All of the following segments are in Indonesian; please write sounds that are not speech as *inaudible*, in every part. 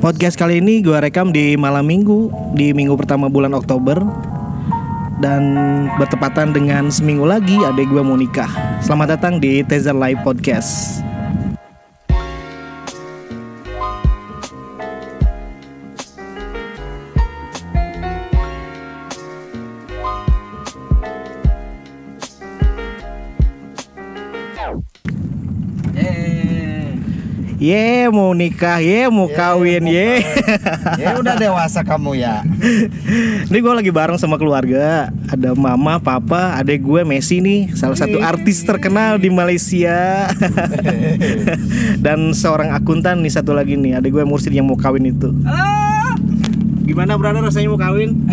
Podcast kali ini gue rekam di malam minggu Di minggu pertama bulan Oktober. Dan bertepatan dengan seminggu lagi adik gue mau nikah. Selamat datang di Teaser Live Podcast Ye mau nikah, ye mau kawin, ye. Ya udah dewasa kamu ya. Ini gue lagi bareng sama keluarga. Ada mama, papa, adek gue Messi nih, salah satu artis terkenal di Malaysia. *laughs* Dan seorang akuntan nih satu lagi nih, adek gue Mursid yang mau kawin itu. Halo. Gimana brother rasanya mau kawin?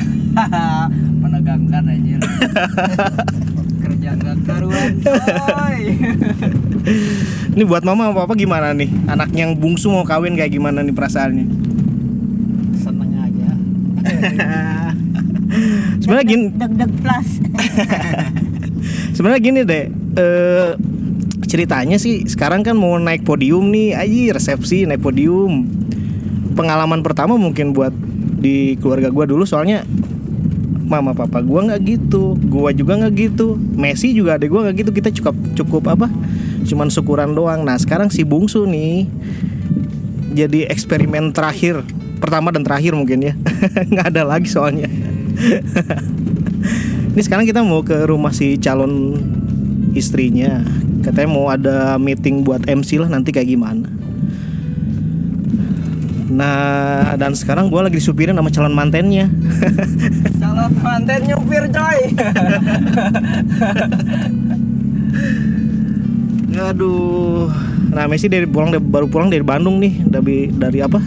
*laughs* Menegangkan anjir. *laughs* Kerja nggak karuan. *laughs* Ini buat mama sama papa gimana nih? Anak yang bungsu mau kawin kayak gimana nih perasaannya? Seneng aja. *laughs* Sebenarnya gini, deg-deg plus *laughs* sebenarnya gini deh. Eh ceritanya sih sekarang kan mau naik podium nih, aji resepsi naik podium. Pengalaman pertama mungkin buat di keluarga gua dulu soalnya mama papa gua nggak gitu, gua juga nggak gitu, Messi juga ada gua nggak gitu. Kita cukup cukup apa? Cuman syukuran doang. Nah sekarang si bungsu nih jadi eksperimen terakhir, pertama dan terakhir mungkin ya. *laughs* nggak ada lagi soalnya. *laughs* Ini sekarang kita mau ke rumah si calon istrinya. Katanya mau ada meeting buat MC lah nanti kayak gimana. Nah, dan sekarang gue lagi disupirin sama calon mantennya. *laughs* Calon manten nyupir, coy. *laughs* Aduh. Nah, Messi dari pulang baru pulang dari Bandung nih, dari dari apa?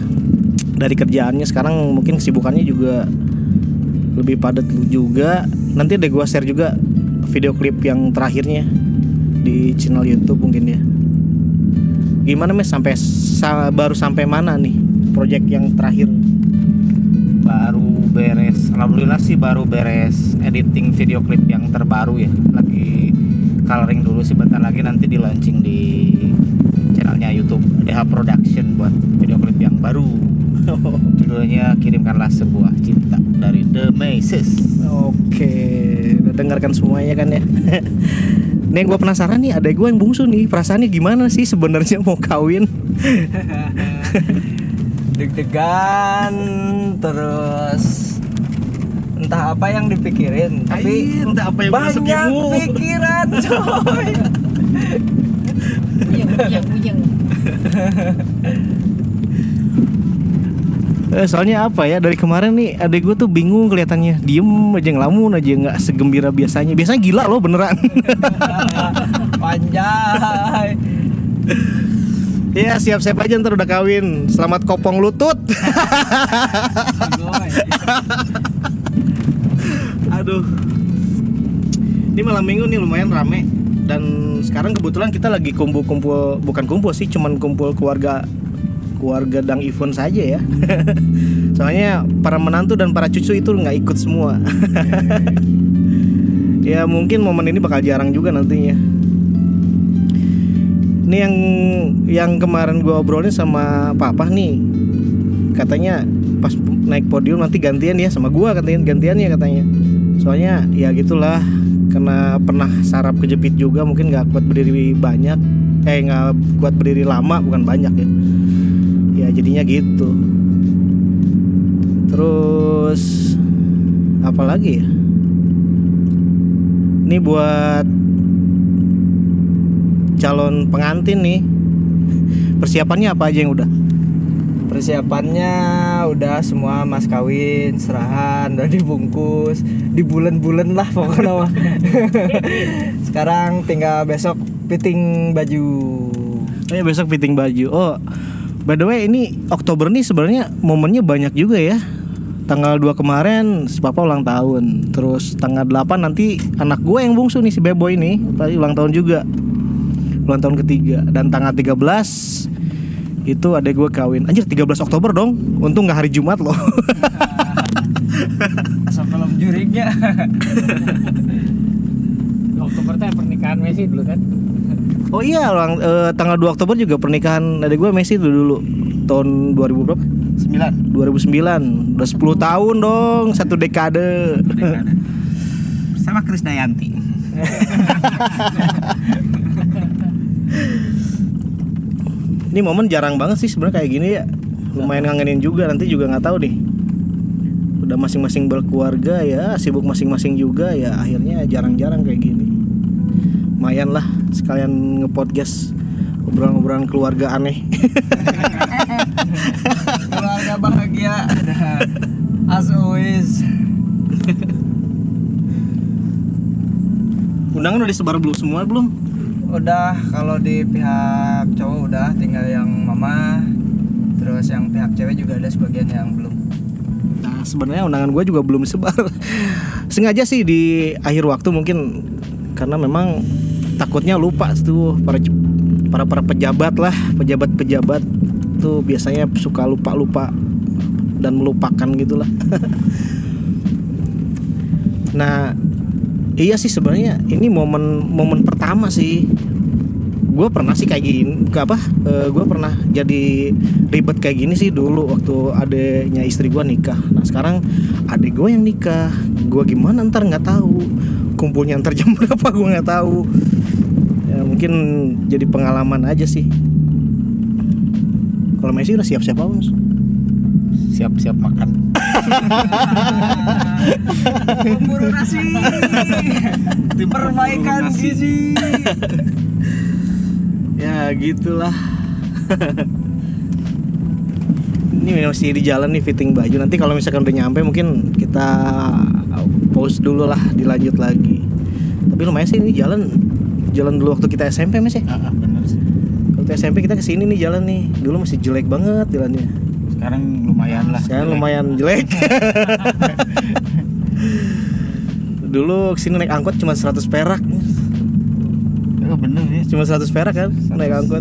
Dari kerjaannya sekarang mungkin kesibukannya juga lebih padat juga. Nanti deh gua share juga video klip yang terakhirnya di channel YouTube mungkin ya. Gimana Mes sampai sa- baru sampai mana nih project yang terakhir? Baru beres. Alhamdulillah sih baru beres editing video klip yang terbaru ya. Lagi coloring dulu sih bentar lagi nanti di launching di channelnya YouTube DH Production buat video klip yang baru. *laughs* Judulnya kirimkanlah sebuah cinta dari The Maces. Oke, udah dengarkan semuanya kan ya. *laughs* nih gue penasaran nih, ada gue yang bungsu nih, perasaannya gimana sih sebenarnya mau kawin? *laughs* Deg-degan terus. Entah apa yang dipikirin tapi Ai, entah apa yang banyak pikiran *laughs* coy. Eh, soalnya apa ya dari kemarin nih adek gue tuh bingung kelihatannya. Diem aja ngelamun aja nggak segembira biasanya. Biasanya gila loh beneran. *laughs* Panjang ya siap-siap aja ntar udah kawin. Selamat kopong lutut. *laughs* Aduh. Ini malam minggu nih lumayan rame. Dan sekarang kebetulan kita lagi kumpul-kumpul bukan kumpul sih cuman kumpul keluarga keluarga dang event saja ya. *laughs* Soalnya para menantu dan para cucu itu nggak ikut semua. *laughs* Ya mungkin momen ini bakal jarang juga nantinya ini yang yang kemarin gua obrolin sama papa nih. Katanya pas naik podium nanti gantian ya sama gua katanya gantiannya katanya. Soalnya ya gitulah karena pernah sarap kejepit juga mungkin nggak kuat berdiri banyak. Eh nggak kuat berdiri lama bukan banyak ya. Ya jadinya gitu. Terus apa lagi ya? Ini buat calon pengantin nih persiapannya apa aja yang udah persiapannya udah semua mas kawin serahan udah dibungkus di bulan-bulan lah pokoknya mah. *laughs* sekarang tinggal besok fitting baju Oh ya besok fitting baju. Oh, by the way ini Oktober nih sebenarnya momennya banyak juga ya. Tanggal 2 kemarin si papa ulang tahun. Terus tanggal 8 nanti anak gue yang bungsu nih si Bebo ini, tadi ulang tahun juga. Ulang tahun ketiga dan tanggal 13 itu adek gue kawin. Anjir 13 Oktober dong. Untung nggak hari Jumat loh. *laughs* asal film juriknya *laughs* Oktober teh pernikahan Messi dulu kan? Oh iya, ulang, eh, tanggal 2 Oktober juga pernikahan adek gue Messi itu dulu. tahun 2000 berapa? 9 2009 udah 10 tahun dong satu dekade *laughs* Sama Krisdayanti ini momen jarang banget sih sebenarnya kayak gini ya. Lumayan ngangenin juga nanti juga nggak tahu nih udah masing-masing berkeluarga ya sibuk masing-masing juga ya akhirnya jarang-jarang kayak gini. Lumayan lah sekalian ngepodcast obrolan-obrolan keluarga aneh. *laughs* Keluarga bahagia. As always. Undangan udah disebar belum semua belum udah kalau di pihak cowok udah tinggal yang mama. Terus yang pihak cewek juga ada sebagian yang belum. Nah sebenarnya undangan gue juga belum disebar *laughs* Sengaja sih di akhir waktu mungkin Karena memang takutnya lupa tuh para para para pejabat lah pejabat-pejabat tuh biasanya suka lupa-lupa dan melupakan gitulah. *laughs* Nah iya sih sebenarnya ini momen momen pertama sih. Gue pernah sih kayak gini ke apa gue pernah jadi ribet kayak gini sih dulu waktu adanya istri gue nikah. Nah sekarang adik gue yang nikah. Gue gimana ntar nggak tahu. Kumpulnya ntar jam *laughs* berapa gue nggak tahu. Ya mungkin jadi pengalaman aja sih. Kalau Messi udah siap-siap apa mas? Siap-siap makan. Pemburu nasi. Perbaikan gizi. Ya gitulah. Ini masih di jalan nih fitting baju. Nanti kalau misalkan udah nyampe mungkin kita pause dulu lah dilanjut lagi. Tapi lumayan sih ini jalan jalan dulu waktu kita SMP mas ya? Ah, ah, bener sih. Waktu SMP kita ke sini nih jalan nih. Dulu masih jelek banget jalannya sekarang lumayan lah. Sekarang lumayan jelek. *laughs* Dulu ke sini naik angkot cuma 100 perak. Oh, bener ya. Cuma 100 perak kan naik angkot.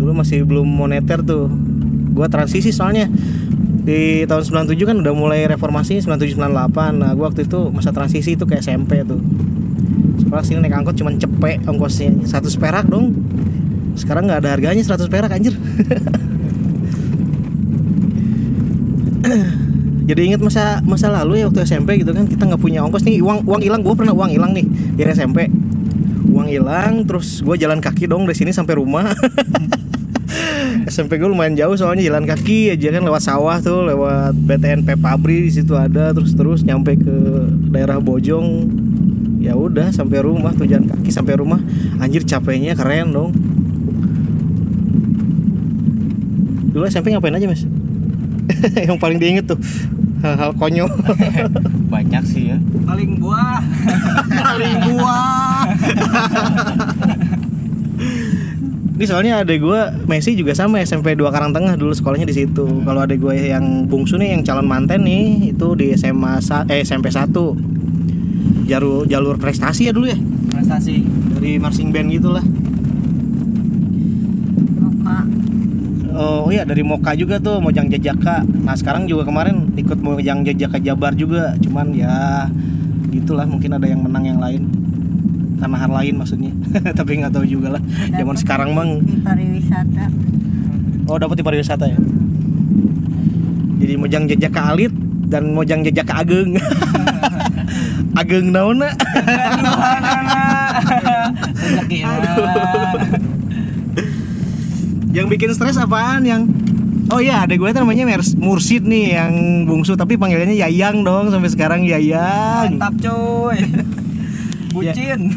Dulu masih belum moneter tuh. Gua transisi soalnya. Di tahun 97 kan udah mulai reformasi 97 98 nah gua waktu itu masa transisi itu ke SMP tuh. Sekarang sini naik angkot cuma cepet ongkosnya. 100 perak dong. Sekarang nggak ada harganya 100 perak anjir *laughs* *clears throat* jadi inget masa masa lalu ya waktu SMP gitu kan kita nggak punya ongkos. Nih uang uang hilang. Gue pernah uang hilang nih dari SMP uang hilang terus gue jalan kaki dong dari sini sampai rumah. *laughs* SMP gue lumayan jauh soalnya jalan kaki aja kan lewat sawah tuh lewat BTNP Pabri di situ ada terus terus nyampe ke daerah Bojong. Ya udah sampai rumah tuh jalan kaki sampai rumah. Anjir capeknya keren dong. Dulu SMP ngapain aja mas *laughs* yang paling diinget tuh hal-hal konyol *laughs* banyak sih ya Paling buah *laughs* paling buah ini soalnya adek gue Messi juga sama SMP 2 Karang Tengah dulu sekolahnya di situ. Kalau adek gue yang bungsu nih yang calon manten nih itu di SMA sa- eh SMP 1. Jalur jalur prestasi ya dulu ya. Prestasi Dari marching band gitulah. Oh iya dari Moka juga tuh Mojang Jajaka. Nah sekarang juga kemarin ikut Mojang Jajaka Jabar juga. Cuman ya gitulah mungkin ada yang menang yang lain. Karena hal lain maksudnya. *laughs* Tapi nggak tahu juga lah. Zaman sekarang mang di pariwisata Oh dapat di pariwisata ya. Jadi Mojang Jajaka Alit dan Mojang Jajaka Ageng. *laughs* Ageng naona. Yang bikin stres apaan? Yang Oh iya, ada gue tuh namanya Mers Mursid nih yang bungsu tapi panggilannya Yayang dong sampai sekarang Yayang. Mantap cuy. *laughs* Bucin. *laughs*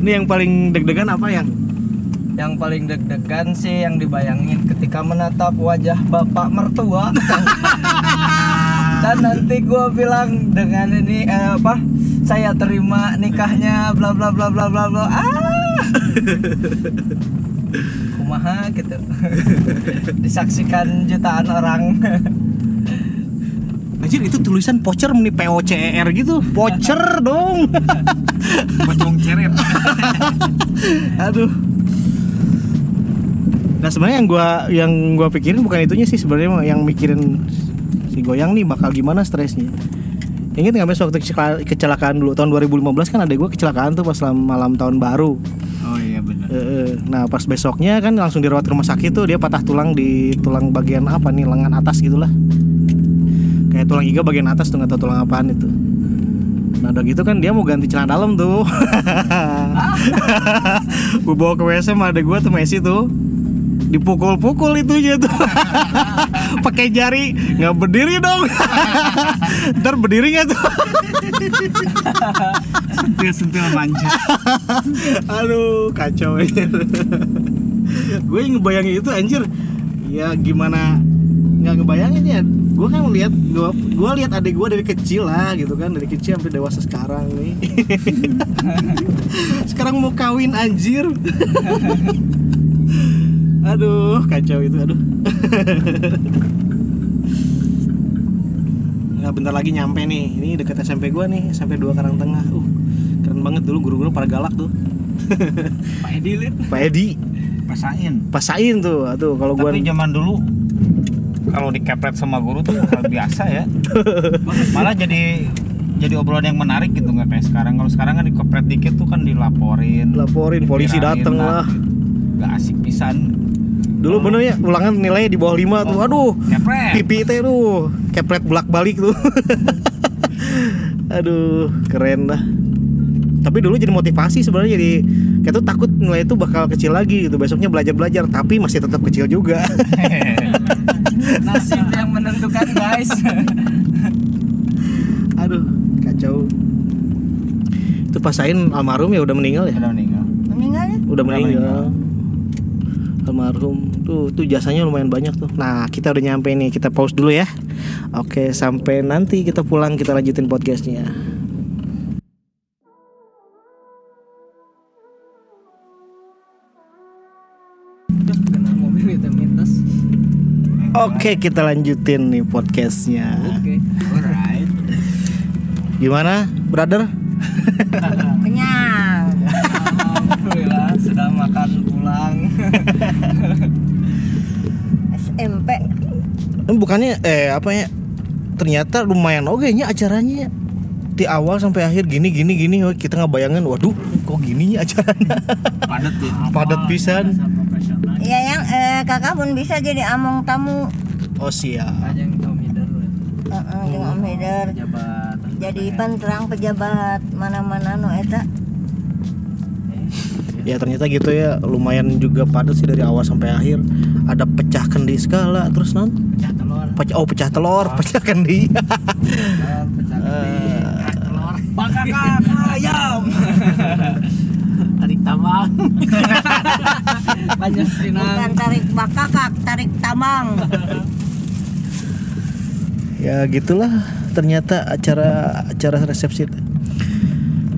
Ini yang paling deg-degan apa yang? Yang paling deg-degan sih yang dibayangin ketika menatap wajah bapak mertua. Dan nanti gua bilang dengan ini eh, apa Saya terima nikahnya bla bla bla bla bla bla. Ah Kumaha gitu *laughs* Disaksikan jutaan orang Anjir itu tulisan pocer nih POCER gitu. Pocer dong. *laughs* pocong ceret *laughs* Aduh. Nah sebenarnya yang gua yang gua pikirin bukan itunya sih sebenarnya yang mikirin si goyang nih bakal gimana stresnya. Ingat nggak mas waktu kecela- kecelakaan dulu tahun 2015 kan ada gua kecelakaan tuh pas malam tahun baru. Iya benar. Nah pas besoknya kan langsung dirawat ke rumah sakit tuh dia patah tulang di tulang bagian apa nih lengan atas gitulah. Kayak tulang iga bagian atas tuh nggak tahu tulang apaan itu. Nah udah gitu kan dia mau ganti celana dalam tuh. *laughs* Gue bawa ke WC sama ada gue tuh Messi tuh. Dipukul-pukul itunya tuh. *laughs* Pakai jari nggak berdiri dong. *laughs* Ntar berdiri nggak tuh sentil sentil manja *laughs* Aduh kacau aja Gue ngebayangin itu anjir. Ya gimana nggak ngebayangin ya? Gue kan lihat gue gue lihat adik gue dari kecil lah gitu kan. Dari kecil sampai dewasa sekarang nih. *laughs* Sekarang mau kawin anjir. *laughs* Aduh kacau itu aduh. Nggak bentar lagi nyampe nih. Ini dekat SMP gue nih SMP 2 Karang Tengah uh keren banget dulu guru-guru pada galak tuh. *laughs* Pak Edi lihat. Pak Edi. Pasain pasain tuh aduh kalau gua tapi zaman dulu kalau dikepret sama guru tuh hal biasa ya. *laughs* Malah jadi jadi obrolan yang menarik gitu nggak kayak sekarang. Kalau sekarang kan dikepret dikit tuh kan dilaporin. Laporin polisi dateng lah. nggak asik pisan. Dulu bener ya ulangan nilainya di bawah 5 tuh. Oh, aduh kepret. pipi teh tuh. Kepret bolak balik tuh. *laughs* Aduh keren dah tapi dulu jadi motivasi sebenarnya jadi kayak tuh takut nilai itu bakal kecil lagi gitu. Besoknya belajar belajar tapi masih tetap kecil juga. *laughs* Nasib yang menentukan guys. *laughs* Aduh kacau. Itu pasain almarhum ya udah meninggal ya? Udah meninggal. Meninggalnya udah Udah meninggal. Almarhum tuh tuh jasanya lumayan banyak tuh. Nah kita udah nyampe nih kita pause dulu ya. Oke sampai nanti kita pulang kita lanjutin podcastnya oke kita lanjutin nih podcastnya. Oke. Alright. Gimana brother? *laughs* Kenyang. Alhamdulillah sudah makan pulang. SMP Eh, bukannya eh apa ya? Ternyata lumayan oke nya acaranya di awal sampai akhir gini gini gini oh, kita nggak bayangin waduh kok gini ya acaranya? Padat ya? Padat pisan. Iya yang eh, kakak pun bisa jadi among tamu. Oh siap. Aja yang tahu mider Heeh, jeung Om Haider jabatan jadi panterang pejabat mana-mana no eta. Ya ternyata gitu ya. Lumayan juga padat sih dari awal sampai akhir. Ada pecah kendi segala terus non pecah telur. Pecah oh pecah telur pecah. kendi. Pecah *laughs* Eh, telur. Bakakan ayam *laughs* tarik tambang *laughs* banyak bukan sinang tarik bakakak tarik tamang ya gitulah ternyata acara acara resepsi.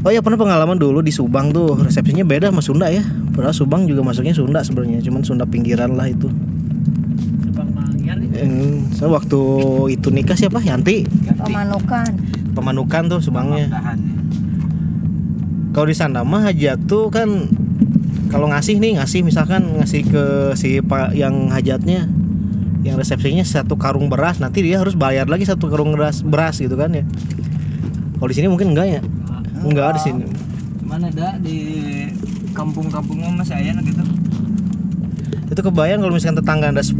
Oh ya pernah pengalaman dulu di Subang tuh resepsinya beda sama Sunda ya. Padahal Subang juga masuknya Sunda sebenarnya, cuman Sunda pinggiran lah itu. Hmm, so, waktu itu nikah siapa? Yanti, pemanukan pemanukan tuh Subangnya. Ya. Kalau di sana mah hajat tuh kan kalau ngasih nih ngasih misalkan ngasih ke si pak yang hajatnya yang resepsinya satu karung beras nanti dia harus bayar lagi satu karung beras beras gitu kan ya. Kalau di sini mungkin enggak ya? Enggak di sini. mana ada di kampung-kampungnya masih ayah gitu Itu kebayang kalau misalkan tetangga Anda 10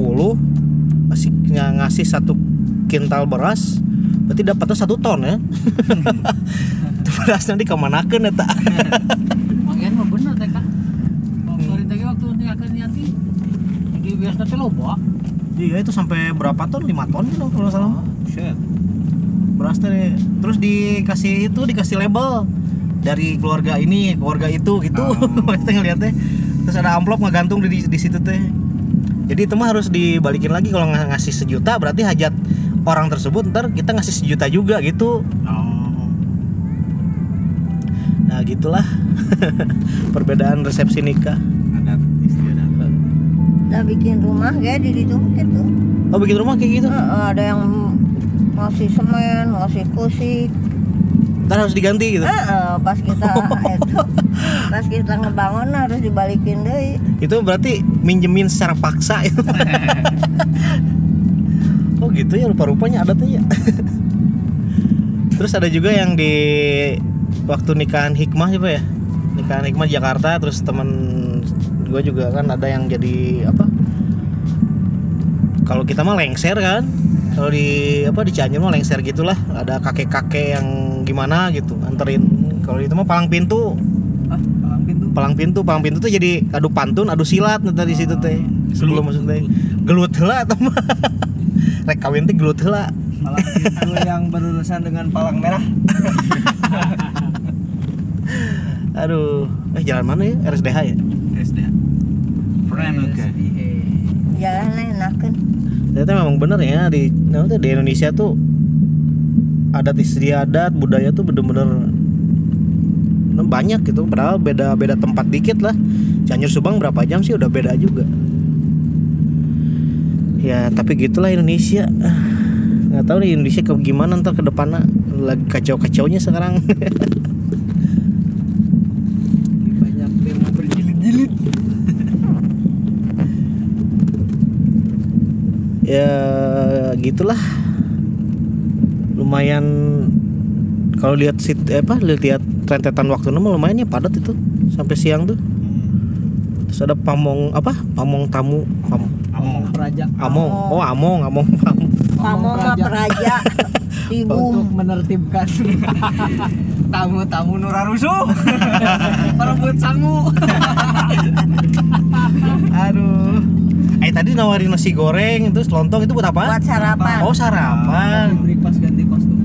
ngasih ng- ngasih satu kintal beras berarti dapatnya satu ton ya. *laughs* itu beras nanti kemanakan ya tak? Mangian mah bener teh kak. Waktu tadi waktu nikahan Yanti di biasa teh loba. Iya itu sampai berapa ton? 5 ton gitu kalau salah. Shit. beras teh terus dikasih itu dikasih label dari keluarga ini keluarga itu gitu Oh. *laughs* kita ngeliatnya terus ada amplop ngegantung di di situ teh jadi itu mah harus dibalikin lagi kalau ng- ngasih sejuta berarti hajat orang tersebut ntar kita ngasih sejuta juga gitu. Oh. nah gitulah. *laughs* Perbedaan resepsi nikah. Adat istiadat. udah bikin rumah kayak di situ gitu oh bikin rumah kayak gitu? Heeh, ada yang ngasih semen ngasih kusik ntar harus diganti gitu? Heeh, pas kita *laughs* itu pas kita ngebangun harus dibalikin deh. Itu berarti minjemin secara paksa. itu *laughs* oh gitu ya rupa-rupanya adatnya ya. Terus ada juga yang di waktu nikahan hikmah siapa ya. Nikahan hikmah di Jakarta terus teman gue juga kan ada yang jadi apa kalau kita mah lengser kan. Kalau di apa di Cianjur mah lengser gitulah. Ada kakek-kakek yang gimana gitu anterin kalau itu mah palang pintu. Ah palang pintu? Palang pintu palang pintu tuh jadi adu pantun adu silat nanti di situ teh. Sebelum masuk teh. Gelut atau mah *laughs* rek kawin teh gelut heula. Palang pintu yang berurusan dengan palang merah. *laughs* Aduh. Eh jalan mana ya? RSDH ya? SD Friend oke jalan enakan. Ternyata memang bener ya di nah, di Indonesia tuh adat istiadat budaya tuh bener-bener nah, banyak gitu. Padahal beda beda tempat dikit lah. Cianjur Subang berapa jam sih? Udah beda juga ya tapi gitulah Indonesia. Nggak tahu nih Indonesia ke gimana ntar ke depannya. Lagi kacau kacaunya sekarang. Banyak demo berjilid-jilid. Ya gitulah. Lumayan kalau lihat sit eh, apa lihat rentetan waktu lumayan ya padat itu sampai siang tuh. Terus ada pamong apa pamong tamu pam, Among Praja. Among. Oh among among pam kamu mah peraja untuk ibu. Menertibkan *laughs* tamu-tamu Nurarusu *laughs* perebut sangu. *laughs* Aduh. Eh tadi nawarin nasi goreng itu lontong itu buat apa? Buat sarapan. Oh sarapan. Breakfast ganti kostum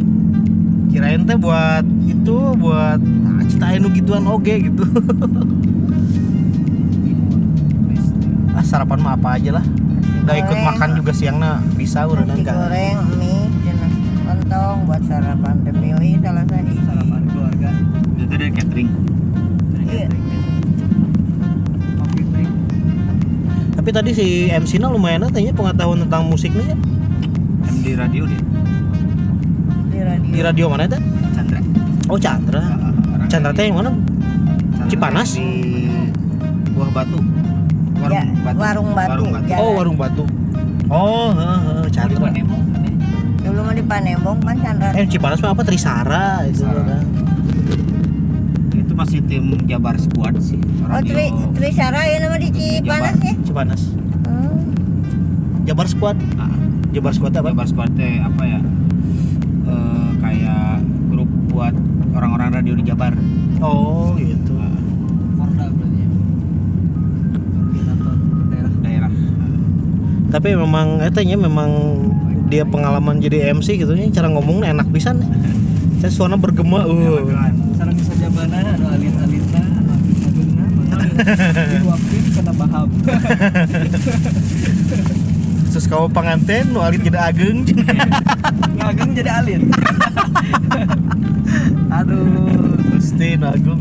kirain teh buat itu buat ah, cita enu gituan oge gitu. Ah sarapan mah apa aja lah nggak ikut makan juga siangnya. Bisa udah nasi kan goreng mie cenah. lontong buat sarapan terpilih salah satu. Sarapan keluarga. Itu dari catering. Iya. tapi tadi si MC nya lumayan tanya pengetahuan tentang musiknya ya. Di radio dia. Di radio. Di radio mana itu? Chandra. Oh Chandra. Chandra. Teh yang mana? Cipanas? di Buah Batu Ya, warung batu. warung batu. Ya. oh warung batu. Oh heeh, heeh, Chandra dulu mah di Panembong kan Chandra. Eh Cipanas mah apa? Trisara itu kan. Itu masih tim Jabar Squad sih oh Tri Trisara ya nama di Cipanas ya? Cipanas. Hmm. Jabar Squad. Ah, Jabar Squad apa? Jabar Squad teh apa ya? Eh, kayak grup buat orang-orang radio di Jabar. Oh gitu tapi memang etanya memang dia pengalaman jadi MC gitu nya cara ngomongnya enak pisan. Saya suara bergema uh. sarang bisa jabana anu kena baham *laughs* terus kamu pengantin nu alit *laughs* jadi ageng. Ngageng jadi alin. *laughs* Aduh. Gusti nu agung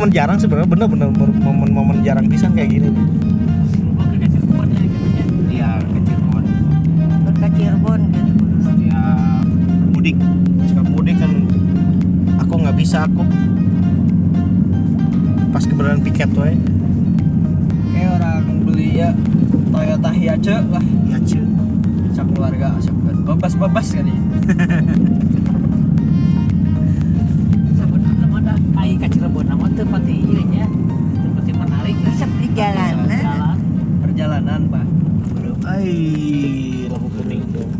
momen jarang sebenarnya bener-bener momen-momen jarang pisan kayak gini. Iya ke Cirebon. Ke Cirebon gitu setiap mudik. Mudik kan aku nggak bisa aku pas kebenaran piket tuh kayak orang beli ya Toyota Hiace lah. Ya cuy sak keluarga sak bebas bebas kali sebenarnya mah dah ai ka Cirebon nama teu pati ieu nya teu pati menarik resep di jalanan jalan perjalanan pak Ai, lampu kuning dong.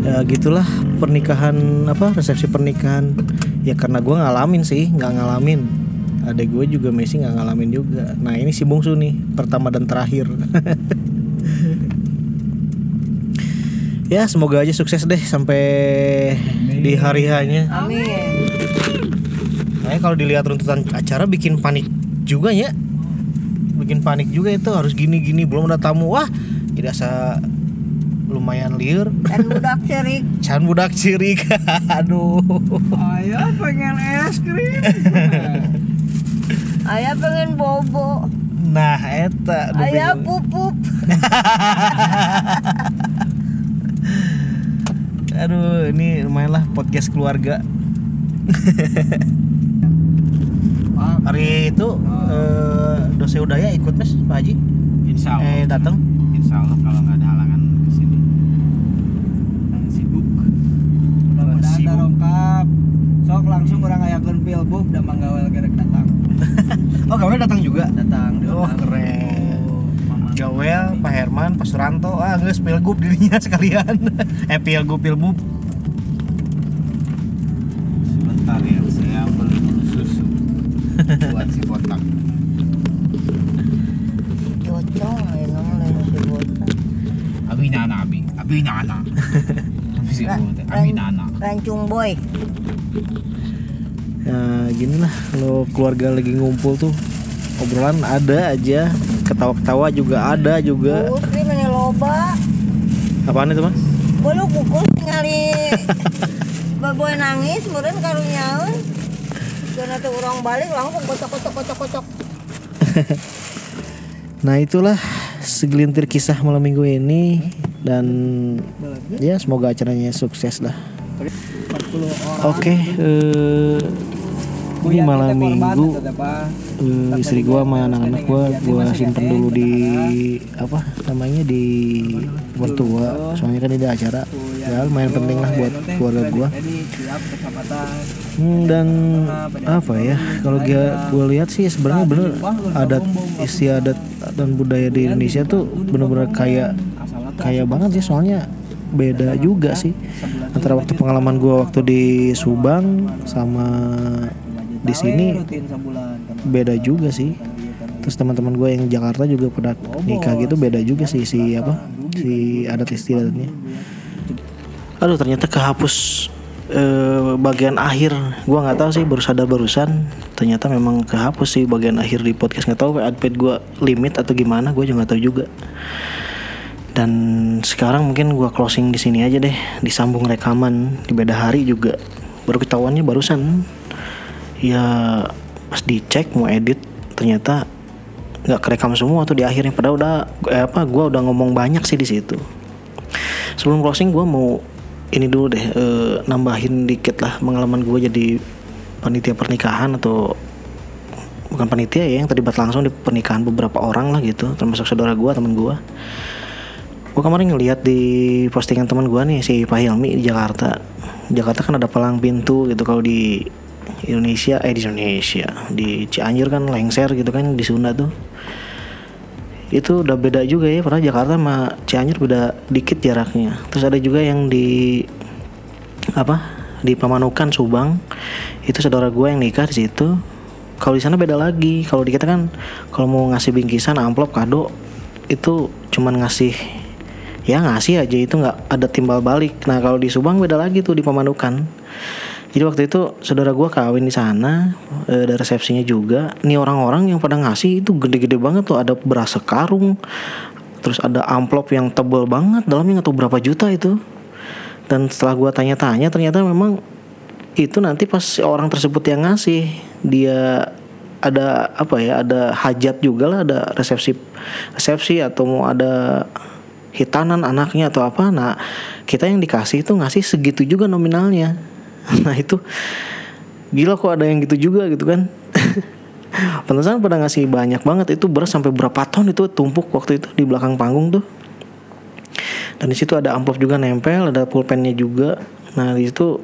Ya gitulah pernikahan apa resepsi pernikahan. Ya karena gue ngalamin sih, nggak ngalamin. Adek gue juga Messi nggak ngalamin juga. Nah ini si bungsu nih pertama dan terakhir. *laughs* ya semoga aja sukses deh sampai di hari hanya. amin Nah, kalau dilihat runtutan acara bikin panik juga ya. Bikin panik juga itu harus gini-gini belum ada tamu. Wah, tidak sa lumayan liur. dan budak cerik Can budak cirik. *laughs* Aduh. ayah pengen es krim *laughs* ayah pengen bobo Nah, eta ayah pupup *laughs* Aduh, ini lumayan lah podcast keluarga. Pak, Hari itu eh, Dose Udaya ikut mes Pak Haji Insya Allah. eh datang. Insya Allah kalau nggak ada halangan ke sini. Yang sibuk. mudah-mudahan Sibuk. da rongkap. Sok langsung orang ayakeun pilbuk da manggawel gerek datang. *laughs* Oh kamu datang juga. Datang. Oh, keren. Gawel, Pak Herman, Pak Suranto, ah nggak pilgub dirinya *laughs* sekalian. eh pilgub pilbub. Sebentar ya, saya beli susu buat si botak. Cocok ya nama lain si botak. Abi nana, abi, abi nana. Abi si Ra- botak, abi nana. Rancung boy. Ya gini lah kalau keluarga lagi ngumpul tuh obrolan ada aja, ketawa-ketawa juga ada juga. Putri mana loba. Apaan itu mas? Bolu kukus ningali *laughs* baboy nangis meureun karunyaeun. Karena tuh orang balik langsung kocok kocok kocok kocok. Nah itulah segelintir kisah malam minggu ini dan ya semoga acaranya sukses lah. 40 orang. Oke, eh, ini malam minggu eh, istri gua sama anak-anak gua gua simpen dulu di apa namanya di mertua. Soalnya kan ini ada acara. Ya. Lumayan penting lah buat keluarga kesempatan. Hmm, dan apa ya kalau gua gua lihat sih sebenarnya bener adat istiadat dan budaya di Indonesia tuh bener-bener kayak kayak banget sih soalnya beda juga sih antara waktu pengalaman gua waktu di Subang sama di sini rutin sebulan kan. beda juga sih. Terus teman-teman gue yang Jakarta juga pada nikah gitu beda juga sih si apa si adat istiadatnya. Aduh ternyata kehapus eh, bagian akhir. Gua nggak tahu sih baru sadar barusan. Ternyata memang kehapus sih bagian akhir di podcast. Nggak tahu adpad gua limit atau gimana gue juga nggak tahu juga. Dan sekarang mungkin gua closing di sini aja deh. Disambung rekaman di beda hari juga. Baru ketahuannya barusan ya pas dicek mau edit ternyata nggak kerekam semua tuh di akhirnya. Padahal udah eh, apa gua udah ngomong banyak sih di situ. Sebelum closing gua mau ini dulu deh eh, nambahin dikit lah pengalaman gue jadi panitia pernikahan atau bukan panitia ya yang terlibat langsung di pernikahan beberapa orang lah gitu termasuk saudara gue teman gue gue kemarin ngeliat di postingan teman gue nih si Pak Hilmi di Jakarta. Jakarta kan ada palang pintu gitu kalau di Indonesia eh di Indonesia di Cianjur kan lengser gitu kan di Sunda tuh. Itu udah beda juga ya padahal Jakarta sama Cianjur beda dikit jaraknya. Terus ada juga yang di apa di Pamanukan Subang. Itu saudara gue yang nikah di situ. Kalau di sana beda lagi. Kalau di kita kan kalau mau ngasih bingkisan amplop kado itu cuman ngasih ya ngasih aja itu nggak ada timbal balik. Nah kalau di Subang beda lagi tuh di Pamanukan jadi waktu itu saudara gua kawin di sana eh, ada resepsinya juga. Nih orang-orang yang pada ngasih itu gede-gede banget tuh. Ada beras sekarung terus ada amplop yang tebel banget. Dalamnya nggak tahu berapa juta itu. Dan setelah gua tanya-tanya ternyata memang itu nanti pas orang tersebut yang ngasih dia ada apa ya ada hajat juga lah ada resepsi resepsi atau mau ada hitanan anaknya atau apa. Nah kita yang dikasih itu ngasih segitu juga nominalnya *laughs* nah itu gila kok ada yang gitu juga gitu kan. *laughs* Pantesan pada ngasih banyak banget itu beras sampai berapa ton itu tumpuk waktu itu di belakang panggung tuh. Dan di situ ada amplop juga nempel ada pulpennya juga. Nah di situ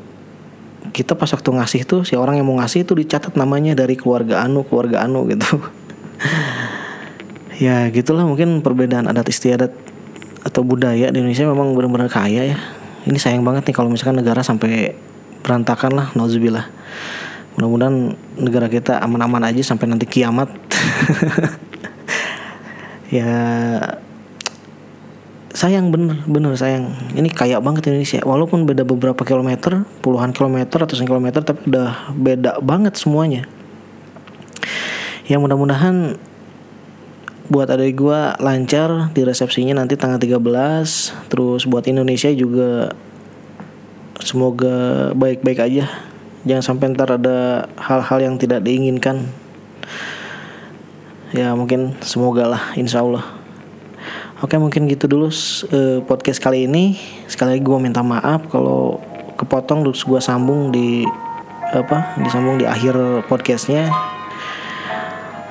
kita pas waktu ngasih tuh si orang yang mau ngasih itu dicatat namanya dari keluarga anu keluarga anu gitu. *laughs* Ya gitulah mungkin perbedaan adat istiadat atau budaya di Indonesia memang benar-benar kaya ya. Ini sayang banget nih kalau misalkan negara sampai berantakan lah nauzubillah. Mudah-mudahan negara kita aman-aman aja sampai nanti kiamat. *laughs* Ya sayang bener bener sayang. Ini kaya banget Indonesia. Walaupun beda beberapa kilometer puluhan kilometer ratusan kilometer tapi udah beda banget semuanya. Ya mudah-mudahan buat adik gua lancar di resepsinya nanti tanggal 13 terus buat Indonesia juga semoga baik-baik aja jangan sampai ntar ada hal-hal yang tidak diinginkan ya mungkin semoga lah insya Allah Oke mungkin gitu dulu eh, podcast kali ini. Sekali lagi gue minta maaf kalau kepotong terus gue sambung di apa disambung di akhir podcastnya.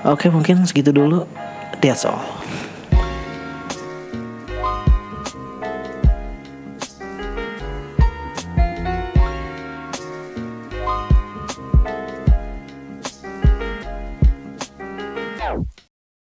Oke mungkin segitu dulu. That's all.